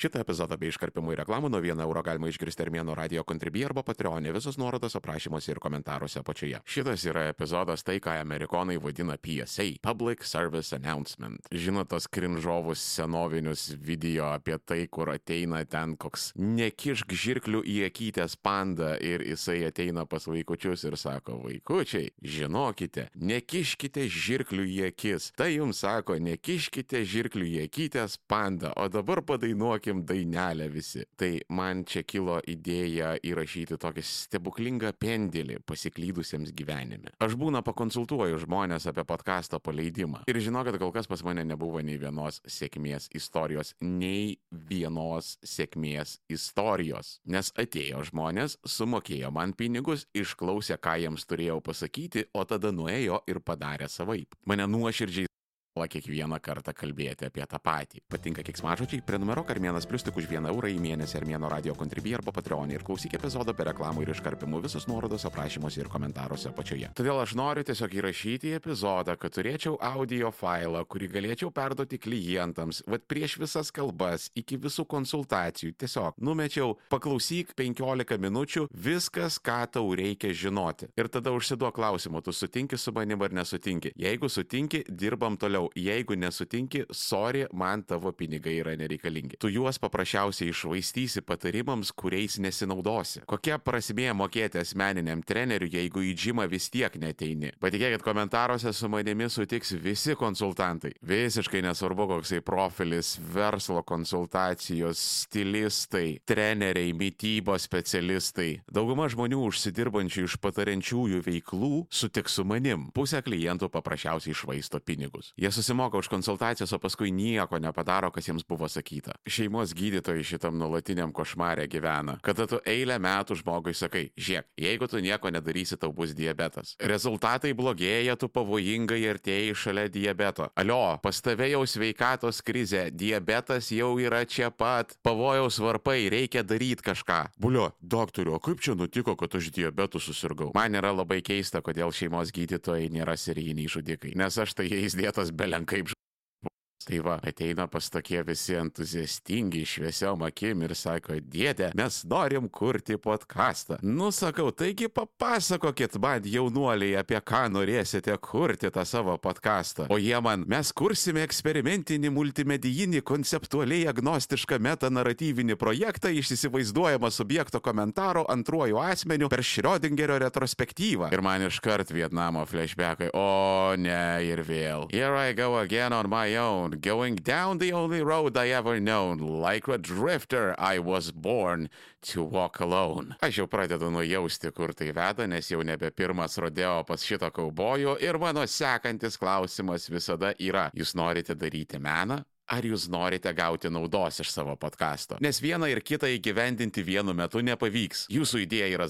Šitą epizodą bei iškarpimų ir reklamų nuo 1 euro galima išgirsti Armėno radio kontribį arba Patreonė, visos nuorodos aprašymuose ir komentaruose apačioje. Šitas yra epizodas tai, ką amerikonai vadina PSA - Public Service Announcement. Žinot tos krinžovus senovinius video apie tai, kur ateina ten koks nekišk žirklių į akytės panda ir jisai ateina pas vaikučius ir sako, vaikučiai, žinokite, nekiškite žirklių į akis. Tai jums sako, nekiškite žirklių į akytės panda, o dabar padainuokim dainelę visi. Tai man čia kilo idėja įrašyti tokį stebuklingą pendėlį pasiklydusiems gyvenime. Aš būna pakonsultuoju žmonės apie podkasto paleidimą. Ir žinokit, kol kas pas mane nebuvo nei vienos sėkmės istorijos, nei vienos sėkmės istorijos. Nes atėjo žmonės, sumokėjo man pinigus, išklausė, ką jiems turėjau pasakyti, o tada nuėjo ir padarė savaip. Mane nuoširdžiai kiekvieną kartą kalbėti apie tą patį. Patinka kiksmažodžiai, prenumeruok Armėnas Plus tik už vieną eurą į mėnesį Armėno radio kontribį arba Patreon ir klausyk epizodą be reklamų ir iškarpimų visus nuorodos aprašymuose ir komentaruose apačioje. Todėl aš noriu tiesiog įrašyti epizodą, kad turėčiau audio failą, kurį galėčiau perduoti klientams, vad prieš visas kalbas, iki visų konsultacijų. Tiesiog numečiau, paklausyk 15 minučių, viskas, ką tau reikia žinoti. Ir tada užsiduok klausimų, tu sutinki su manim ar nesutinki. Jeigu sutinki, dirbam toliau jeigu nesutinki, sorry, man tavo pinigai yra nereikalingi. Tu juos paprasčiausiai išvaistysi patarimams, kuriais nesinaudosi. Kokia prasmė mokėti asmeniniam treneriui, jeigu į džimą vis tiek neteini? Patikėkit, komentaruose su manimi sutiks visi konsultantai. Visiškai nesvarbu, koksai profilis, verslo konsultacijos, stilistai, treneriai, mytybos specialistai. Dauguma žmonių užsidirbančių iš patariančiųjų veiklų sutiks su manim. Pusė klientų paprasčiausiai išvaisto pinigus. Jie susimoka už konsultacijas, o paskui nieko nepadaro, kas jiems buvo sakyta. Šeimos gydytojai šitam nuolatiniam košmarė gyvena. Kada tu eilę metų žmogui sakai, žiūrėk, jeigu tu nieko nedarysi, tau bus diabetas. Rezultatai blogėja, tu pavojingai artėjai šalia diabeto. Alio, pas tave jau sveikatos krizė, diabetas jau yra čia pat, pavojaus varpai, reikia daryti kažką. Bulio, doktoriu, kaip čia nutiko, kad aš diabetu susirgau? Man yra labai keista, kodėl šeimos gydytojai nėra serijiniai žudikai, nes aš tai jais dėtas belenkaip Tai va, ateina pas tokie visi entuziastingi, šviesiom akim ir sako, dėdė, mes norim kurti podcastą. Nu, sakau, taigi papasakokit man, jaunuoliai, apie ką norėsite kurti tą savo podcastą. O jie man, mes kursime eksperimentinį multimedijinį, konceptualiai agnostišką metanaratyvinį projektą iš įsivaizduojamo subjekto komentaro antruoju asmeniu per Schrödingerio retrospektyvą. Ir man iškart Vietnamo flashbackai, o ne ir vėl. Here I go again on my own. Going down the only road I ever known. Like a drifter, I was born to walk alone. Aš jau pradedu nujausti, kur tai veda, nes jau nebe pirmas rodeo pas šito kaubojų ir mano sekantis klausimas visada yra, jūs norite daryti meną? Ar jūs norite gauti naudos iš savo podkasto? Nes vieną ir kitą įgyvendinti vienu metu nepavyks. Jūsų idėja yra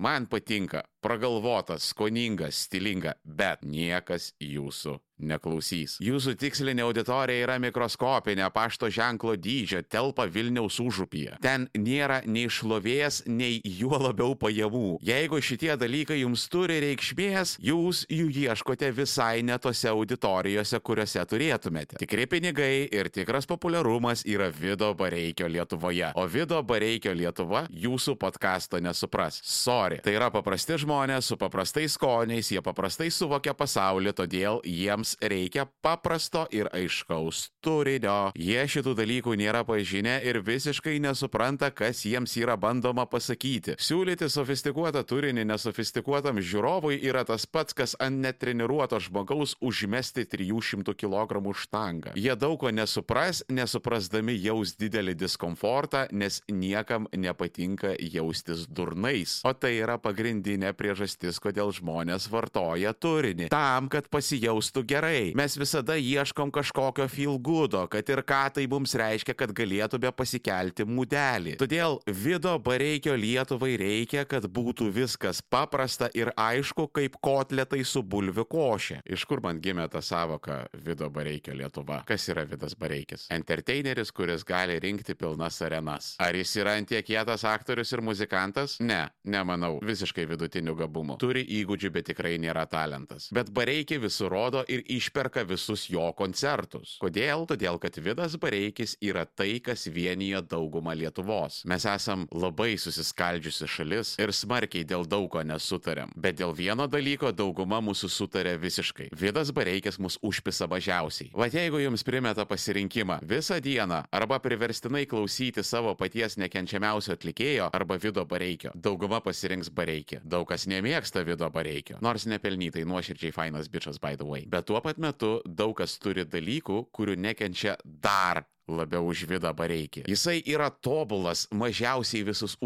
man patinka, pragalvotas, skoningas, stilinga, bet niekas jūsų neklausys. Jūsų tikslinė auditorija yra mikroskopinė, pašto ženklo dydžio, telpa Vilniaus užupyje. Ten nėra nei šlovės, nei juo labiau pajamų. Jeigu šitie dalykai jums turi reikšmės, jūs jų ieškote visai ne tose auditorijose, kuriuose turėtumėte. Tikri pinigai ir tikras populiarumas yra Vido Bareikio Lietuvoje. O Vido Bareikio Lietuva jūsų podkasto nesupras. Sorry. Tai yra paprasti žmonės su paprastais skoniais, jie paprastai suvokia pasaulį, todėl jiems reikia paprasto ir aiškaus turinio. Jie šitų dalykų nėra pažinę ir visiškai nesupranta, kas jiems yra bandoma pasakyti. Siūlyti sofistikuotą turinį nesofistikuotam žiūrovui yra tas pats, kas ant netreniruoto žmogaus užmesti 300 kg štangą. Jie daug ko nesupras, nesuprasdami jaus didelį diskomfortą, nes niekam nepatinka jaustis durnais. O tai yra pagrindinė priežastis, kodėl žmonės vartoja turinį. Tam, kad pasijaustų gerai. Mes visada ieškom kažkokio feel goodo, kad ir ką tai mums reiškia, kad galėtume pasikelti mūdelį. Todėl vido bareikio Lietuvai reikia, kad būtų viskas paprasta ir aišku, kaip kotletai su bulvių košė. Iš kur man gimė ta savoka vido bareikio Lietuva? Kas yra vidas bareikis? Entertaineris, kuris gali rinkti pilnas arenas. Ar jis yra antiek kietas aktorius ir muzikantas? Ne, nemanau, žinau, visiškai vidutinių gabumų. Turi įgūdžių, bet tikrai nėra talentas. Bet Bareikį visur rodo ir išperka visus jo koncertus. Kodėl? Todėl, kad Vidas Bareikis yra tai, kas vienyje daugumą Lietuvos. Mes esam labai susiskaldžiusi šalis ir smarkiai dėl daug ko nesutariam. Bet dėl vieno dalyko dauguma mūsų sutarė visiškai. Vidas Bareikis mus užpisa mažiausiai. Va jeigu jums primeta pasirinkimą visą dieną arba priverstinai klausyti savo paties nekenčiamiausio atlikėjo arba Vido Bareikio, dauguma pasirinks Bareikį. Daug kas nemėgsta Vido Bareikio, nors nepelnytai nuoširdžiai fainas bičias by the way. Bet tuo pat metu daug kas turi dalykų, kurių nekenčia dar labiau už Vidą Bareikį. Jisai yra tobulas mažiausiai visus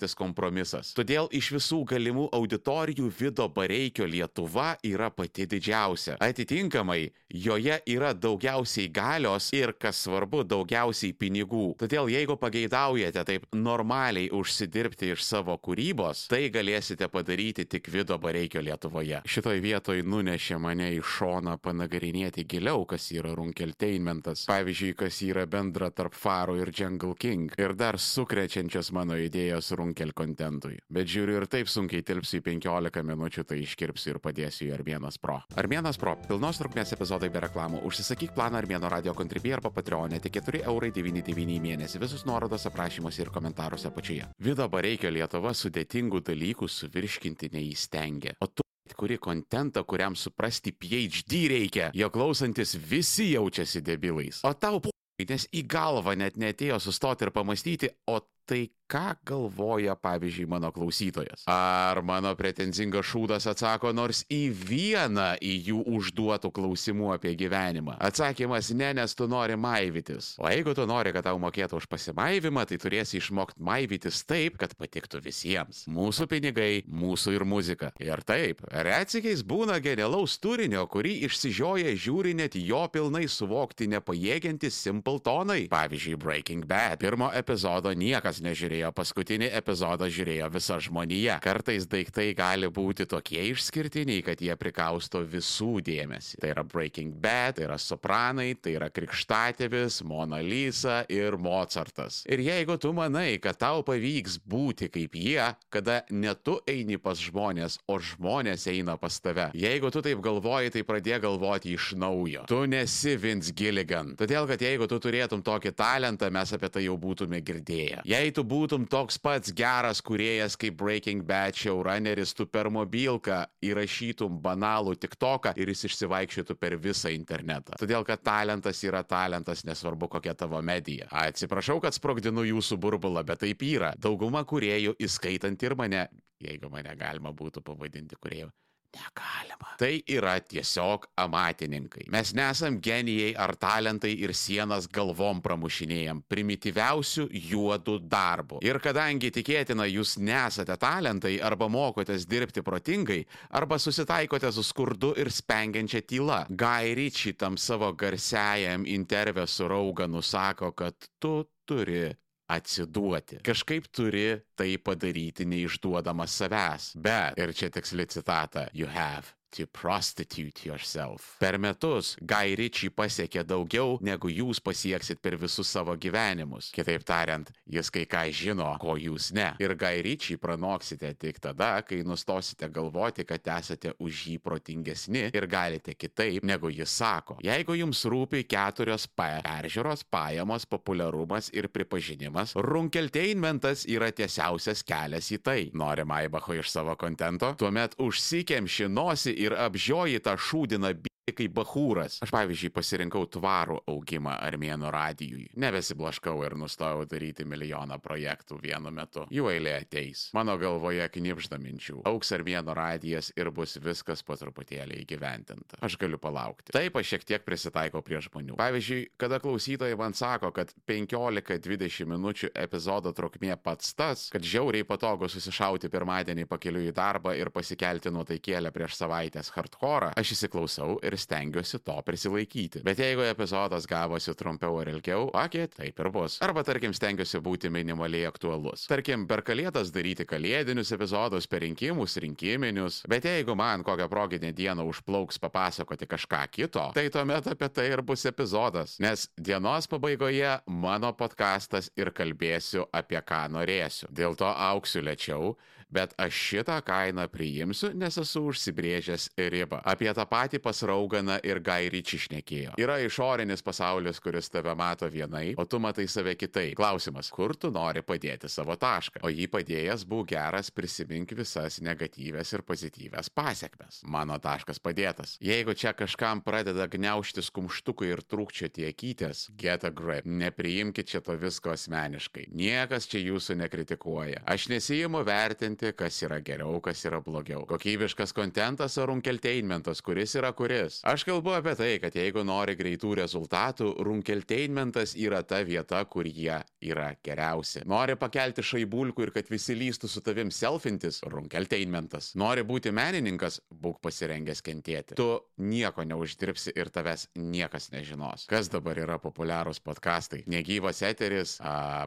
tas kompromisas. Todėl iš visų galimų auditorijų Vido Bareikio Lietuva yra pati didžiausia. Atitinkamai, joje yra daugiausiai galios ir, kas svarbu, daugiausiai pinigų. Todėl jeigu pageidaujate taip normaliai užsidirbti iš savo kūrybos, tai galėsite padaryti tik Vido Bareikio Lietuvoje. Šitoj vietoj nunešė mane į šoną panagarinėti giliau, kas yra runkelteinmentas. Pavyzdžiui, kas yra bendra tarp Faro ir Jungle King. Ir dar sukrečiančias mano idėjos runkelteinmentas runkel kontentui. Bet žiūriu ir taip sunkiai tilpsiu į 15 minučių, tai iškirpsiu ir padėsiu į Armėnas Pro. Armėnas Pro - pilnos trukmės epizodai be reklamų. Užsisakyk planą Armėno radio kontribį arba Patreonė tik 4,99 mėnesį. Visus nuorodos aprašymuose ir komentaruose apačioje. Vido Bareikio Lietuva sudėtingų dalykų suvirškinti neįstengia. O tu kuri kontentą, kuriam suprasti PhD reikia, jo klausantis visi jaučiasi debilais. O tau, nes į galvą net netėjo sustoti ir pamastyti, o tai ką galvoja, pavyzdžiui, mano klausytojas. Ar mano pretenzingas šūdas atsako nors į vieną į jų užduotų klausimų apie gyvenimą? Atsakymas ne, nes tu nori maivytis. O jeigu tu nori, kad tau mokėtų už pasimaivimą, tai turėsi išmokti maivytis taip, kad patiktų visiems. Mūsų pinigai, mūsų ir muzika. Ir taip, retsikiais būna genialaus turinio, kurį išsižioja žiūri net jo pilnai suvokti nepajėgiantis Simpletonai. Pavyzdžiui, Breaking Bad. Pirmo epizodo niekas nežiūrėjo žiūrėjo paskutinį epizodą, žiūrėjo visa žmonija. Kartais daiktai gali būti tokie išskirtiniai, kad jie prikausto visų dėmesį. Tai yra Breaking Bad, tai yra Sopranai, tai yra Krikštatėvis, Mona Lisa ir Mozartas. Ir jeigu tu manai, kad tau pavyks būti kaip jie, kada ne tu eini pas žmonės, o žmonės eina pas tave. Jeigu tu taip galvoji, tai pradėk galvoti iš naujo. Tu nesi Vince Gilligan. Todėl, kad jeigu tu turėtum tokį talentą, mes apie tai jau būtume girdėję. Jei tu būtum būtum toks pats geras kuriejas kaip Breaking Bad showrunneris, tu per mobilką įrašytum banalų tik toką ir jis išsivaikščiotų per visą internetą. Todėl, kad talentas yra talentas, nesvarbu kokia tavo medija. Atsiprašau, kad sprogdinu jūsų burbulą, bet taip yra. Dauguma kuriejų, įskaitant ir mane, jeigu mane galima būtų pavadinti kuriejų, Negalima. Tai yra tiesiog amatininkai. Mes nesam genijai ar talentai ir sienas galvom pramušinėjam primityviausių juodų darbų. Ir kadangi tikėtina jūs nesate talentai arba mokotės dirbti protingai, arba susitaikote su skurdu ir spengiančia tyla, Guy šitam savo garsiajam interviu su Rauganu sako, kad tu turi atsiduoti. Kažkaip turi tai padaryti neišduodamas savęs. Bet, ir čia tiksli citata, you have to prostitute yourself. Per metus Guy Ritchie pasiekė daugiau, negu jūs pasieksit per visus savo gyvenimus. Kitaip tariant, jis kai ką žino, ko jūs ne. Ir Guy Ritchie pranoksite tik tada, kai nustosite galvoti, kad esate už jį protingesni ir galite kitaip, negu jis sako. Jeigu jums rūpi keturios P - peržiūros, pajamos, populiarumas ir pripažinimas, runkelteinmentas yra tiesiausias kelias į tai. Nori Maibacho iš savo kontento? Tuomet užsikemši nosį ir apžioji tą šūdiną kaip bahūras. Aš pavyzdžiui pasirinkau tvarų augimą Armėno radijui. Nebesiblaškau ir nustojau daryti milijoną projektų vienu metu. Jų eilė ateis. Mano galvoje knipžda minčių. Auks Armėno radijas ir bus viskas po truputėlį įgyventinta. Aš galiu palaukti. Taip, aš šiek tiek prisitaikau prie žmonių. Pavyzdžiui, kada klausytojai man sako, kad 15-20 minučių epizodo trukmė pats tas, kad žiauriai patogu susišauti pirmadienį pakeliu į darbą ir pasikelti nuotaikėlę prieš savaitės hardcore, aš įsiklausau ir ir stengiuosi to prisilaikyti. Bet jeigu epizodas gavosi trumpiau ar ilgiau, akė, taip ir bus. Arba tarkim stengiuosi būti minimaliai aktualus. Tarkim, per kalėdas daryti kalėdinius epizodus, per rinkimus rinkiminius, bet jeigu man kokią proginę dieną užplauks papasakoti kažką kito, tai tuomet apie tai ir bus epizodas. Nes dienos pabaigoje mano podkastas ir kalbėsiu apie ką norėsiu. Dėl to auksiu lėčiau, Bet aš šitą kainą priimsiu, nes esu užsibrėžęs ribą. Apie tą patį pasrauganą ir gairičį šnekėjo. Yra išorinis pasaulis, kuris tave mato vienai, o tu matai save kitai. Klausimas, kur tu nori padėti savo tašką? O jį padėjęs būk geras, prisimink visas negatyves ir pozityves pasiekmes. Mano taškas padėtas. Jeigu čia kažkam pradeda gniaužtis kumštukai ir trūkčioti akytės, get a grip. Nepriimkite čia to visko asmeniškai. Niekas čia jūsų nekritikuoja. Aš nesijimu vertinti, kas yra geriau, kas yra blogiau. Kokybiškas kontentas ar runkelteinmentas, kuris yra kuris. Aš kalbu apie tai, kad jeigu nori greitų rezultatų, runkelteinmentas yra ta vieta, kur jie yra geriausi. Nori pakelti šaibulkų ir kad visi lystų su tavim selfintis, runkelteinmentas. Nori būti menininkas, būk pasirengęs kentėti. Tu nieko neuždirbsi ir tavęs niekas nežinos. Kas dabar yra populiarūs podkastai? Negyvas eteris,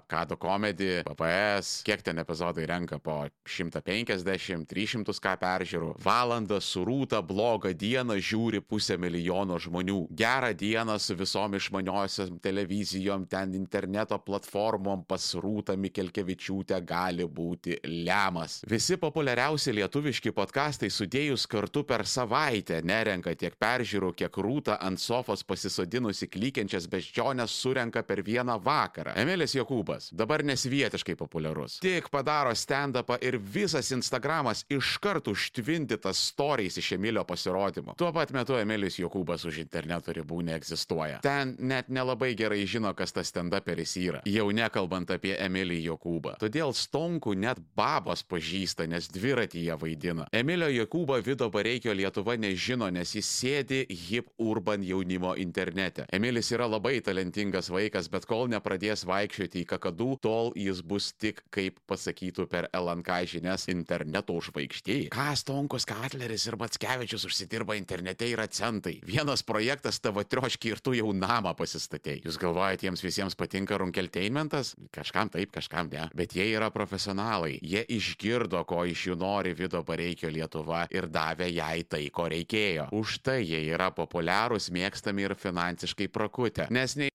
Kado komedija, PPS, kiek ten epizodai renka po 150, 300 ką peržiūrų. Valandą surūta blogą dieną žiūri pusę milijono žmonių. Gerą dieną su visom išmaniosiam televizijom, ten interneto platformom pasrūta Mikelkevičiūtė gali būti lemas. Visi populiariausi lietuviški podkastai sudėjus kartu per savaitę nerenka tiek peržiūrų, kiek rūta ant sofos pasisodinusi klykiančias beždžionės surenka per vieną vakarą. Emilis Jokūbas, dabar nesvietiškai populiarus. Tik padaro stand-upą ir visas Instagramas iš karto užtvindytas stories iš Emilio pasirodymo. Tuo pat metu Emilis Jokūbas už interneto ribų neegzistuoja. Ten net nelabai gerai žino, kas tas stand-uperis yra. Jau nekalbant apie Emilį Jokūbą. Todėl Stonkų net babos pažįsta, nes dviratyje vaidina. Emilio Jokūbo Vido Bareikio Lietuva nežino, nes jis sėdi hip urban jaunimo internete. Emilis yra labai talentingas vaikas, bet kol nepradės vaikščioti į kakadų, tol jis bus tik, kaip pasakytų per LNK žinias, interneto žvaigždė. Ką Stonkus Katleris ir Matskevičius užsidirba internete yra centai. Vienas projektas tavo trioški ir tu jau namą pasistatėjai. Jūs galvojate, jiems visiems patinka runkelteinmentas? Kažkam taip, kažkam ne. Bet jie yra profesionalai. Jie išgirdo, ko iš jų nori Vido Bareikio Lietuva ir davė jai tai, ko reikėjo. Už tai jie yra populiarūs, mėgstami ir finansiškai prakutę. Nes nei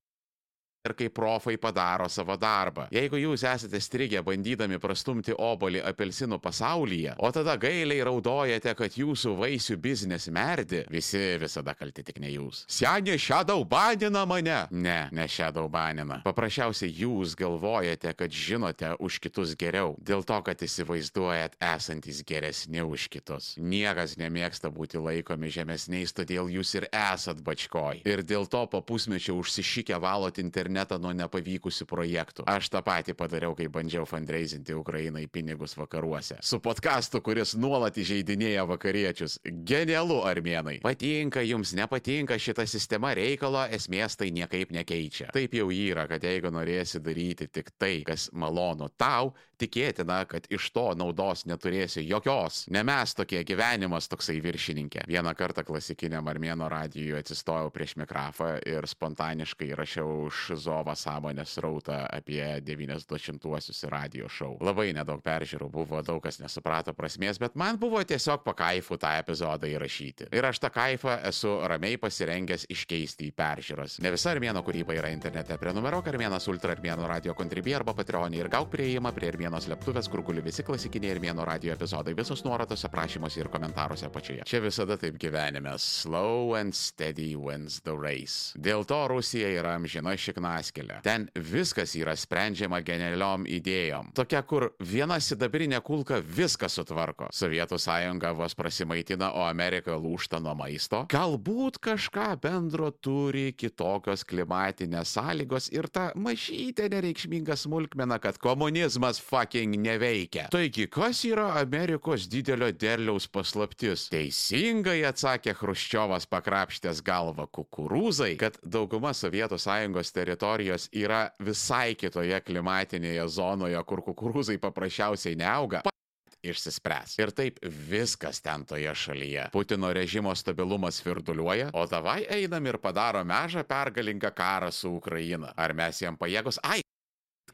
ir kai profai padaro savo darbą. Jeigu jūs esate strigę bandydami prastumti obolį apelsinų pasaulyje, o tada gailiai raudojate, kad jūsų vaisių biznis merdi, visi visada kalti tik ne jūs. Senė šiadau banina mane. Ne, ne šiadau banina. Paprasčiausiai jūs galvojate, kad žinote už kitus geriau, dėl to, kad įsivaizduojat esantis geresni už kitus. Niekas nemėgsta būti laikomi žemesniais, todėl jūs ir esat bačkoj. Ir dėl to po pusmečio užsišykę valot internetą internetą nuo nepavykusių projektų. Aš tą patį padariau, kai bandžiau fundraisinti Ukrainai pinigus vakaruose. Su podkastu, kuris nuolat įžeidinėja vakariečius. Genialu, armėnai. Patinka jums, nepatinka šita sistema reikalo, esmės tai niekaip nekeičia. Taip jau yra, kad jeigu norėsi daryti tik tai, kas malonu tau, tikėtina, kad iš to naudos neturėsi jokios. Ne mes tokie gyvenimas toksai viršininkė. Vieną kartą klasikiniam armėno radijui atsistojau prieš mikrofą ir spontaniškai rašiau už Zovą sąmonės rautą apie 90-uosius radio šou. Labai nedaug peržiūrų buvo, daug kas nesuprato prasmės, bet man buvo tiesiog pakaifu tą epizodą įrašyti. Ir aš tą kaifą esu ramiai pasirengęs iškeisti į peržiūras. Ne visa armėno kūryba yra internete. Prenumeruok armėnas ultra armėno radio kontribį arba patreonį ir gauk prieimą prie armėnos slėptuvės, kur guli visi klasikiniai armėno radio epizodai, visos nuorodos aprašymuose ir komentaruose apačioje. Čia visada taip gyvenime. Slow and steady wins the race. Dėl to Rusija yra amžina šiknaskilė. Ten viskas yra sprendžiama genialiom idėjom. Tokia, kur viena sidabrinė kulka viską sutvarko. Sovietų sąjunga vos prasimaitina, o Amerika lūšta nuo maisto. Galbūt kažką bendro turi kitokios klimatinės sąlygos ir ta mažytė nereikšminga smulkmena, kad komunizmas fucking neveikia. Taigi, kas yra Amerikos didelio derliaus paslaptis? Teisingai atsakė Hruščiovas pakrapštęs galvą kukurūzai, kad dauguma Sovietų sąjungos teritorijos yra visai kitoje klimatinėje zonoje, kur kukurūzai paprasčiausiai neauga išsispręs. Ir taip viskas ten toje šalyje. Putino režimo stabilumas virduliuoja, o davai einam ir padaro mežą pergalingą karą su Ukraina. Ar mes jam pajėgus? Ai,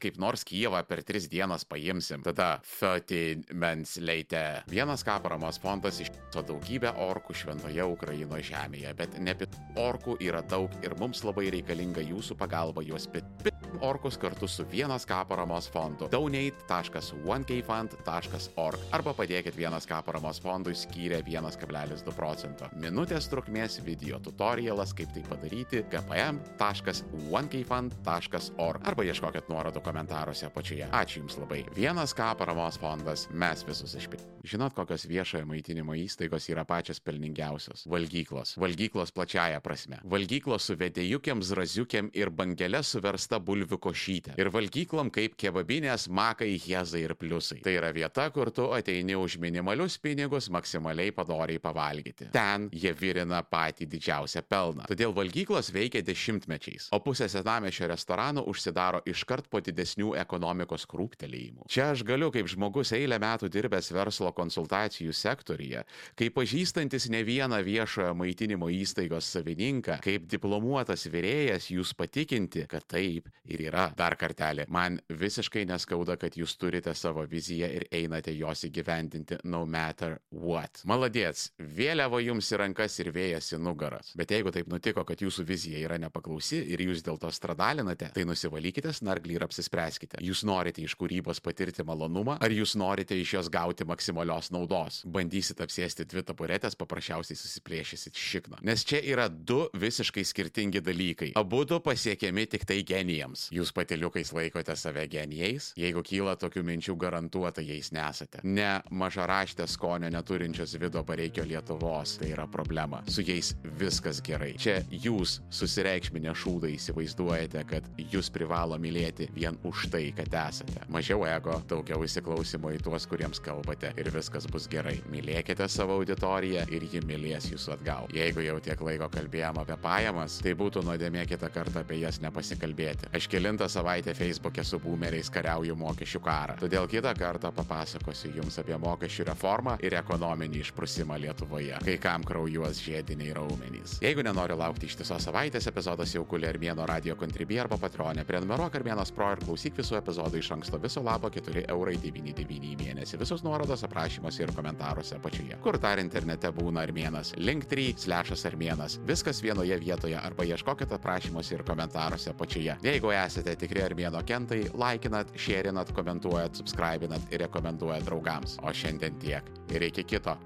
kaip nors Kyivą per tris dienas paimsim. Tada 30 mens leite. Vienas ką paramos fondas išso daugybę orkų šventoje Ukraino žemėje, bet ne orkų yra daug ir mums labai reikalinga jūsų pagalba juos pit. pit orkus kartu su 1K paramos fondu donate.1kfund.org arba padėkit 1K paramos fondui skyrę 1,2 procento. Minutės trukmės video tutorialas, kaip tai padaryti gpm.1kfund.org arba ieškokit nuorodų komentaruose apačioje. Ačiū Jums labai. 1K paramos fondas, mes visus išpirkime. Žinot, kokios viešojo maitinimo įstaigos yra pačios pelningiausios? Valgyklos. Valgyklos plačiaja prasme. Valgyklos su vedėjukiam, zraziukiam ir bangelė suversta bulvių košytė. Ir valgyklom kaip kebabinės, makai, jezai ir pliusai. Tai yra vieta, kur tu ateini už minimalius pinigus maksimaliai padoriai pavalgyti. Ten jie virina patį didžiausią pelną. Todėl valgyklos veikia dešimtmečiais, o pusė senamešio restoranų užsidaro iškart po didesnių ekonomikos krūptelėjimų. Čia aš galiu kaip žmogus eilę metų dirbęs verslo konsultacijų sektorija, kaip pažįstantis ne vieną viešojo maitinimo įstaigos savininką, kaip diplomuotas vyrėjas jūs patikinti, kad taip ir yra. Dar kartelį, man visiškai neskauda, kad jūs turite savo viziją ir einate jos įgyvendinti no matter what. Maladėts, vėliava jums į rankas ir vėjas į nugaras. Bet jeigu taip nutiko, kad jūsų vizija yra nepaklausi ir jūs dėl to stradalinate, tai nusivalykite snarglį ir apsispręskite. Jūs norite iš kūrybos patirti malonumą, ar jūs norite iš jos gauti maksimalios naudos. Bandysit apsėsti dvi taburetės, paprasčiausiai susiplėšysit šikną. Nes čia yra du visiškai skirtingi dalykai. Abu du pasiekiami tik tai genijams. Jūs patiliukais laikote save genijais, jeigu kyla tokių minčių garantuotai jais nesate. Ne mažaraštė skonio neturinčios vido pareikio Lietuvos, tai yra problema. Su jais viskas gerai. Čia jūs susireikšminę šūdai įsivaizduojate, kad jūs privalo mylėti vien už tai, kad esate. Mažiau ego, daugiau įsiklausimo į tuos, kuriems kalbate ir viskas bus gerai. Mylėkite savo auditoriją ir ji mylės jūsų atgal. Jeigu jau tiek laiko kalbėjom apie pajamas, tai būtų nuodėmė kitą kartą apie jas nepasikalbėti. Aš kilintą savaitę Facebook'e su boomeriais kariauju mokesčių karą. Todėl kitą kartą papasakosiu jums apie mokesčių reformą ir ekonominį išprusimą Lietuvoje, kai kam kraujuos žiediniai raumenys. Jeigu nenori laukti ištisos savaitės, epizodas jau kulė Armėno radio kontribį arba patronė. Prenumeruok Armėnas Pro ir klausyk visų epizodų iš anksto viso labo 4 eurai 99 į mėnesį. Visos nuorodos aprašymuose ir komentaruose apačioje. Kur dar internete būna armėnas? Link3 slešas armėnas. Viskas vienoje vietoje arba ieškokite aprašymuose ir komentaruose apačioje. Jeigu esate tikri armėno kentai, laikinat, šėrinat, komentuojat, subscribinat ir rekomenduojat draugams. O šiandien tiek. Ir iki kito.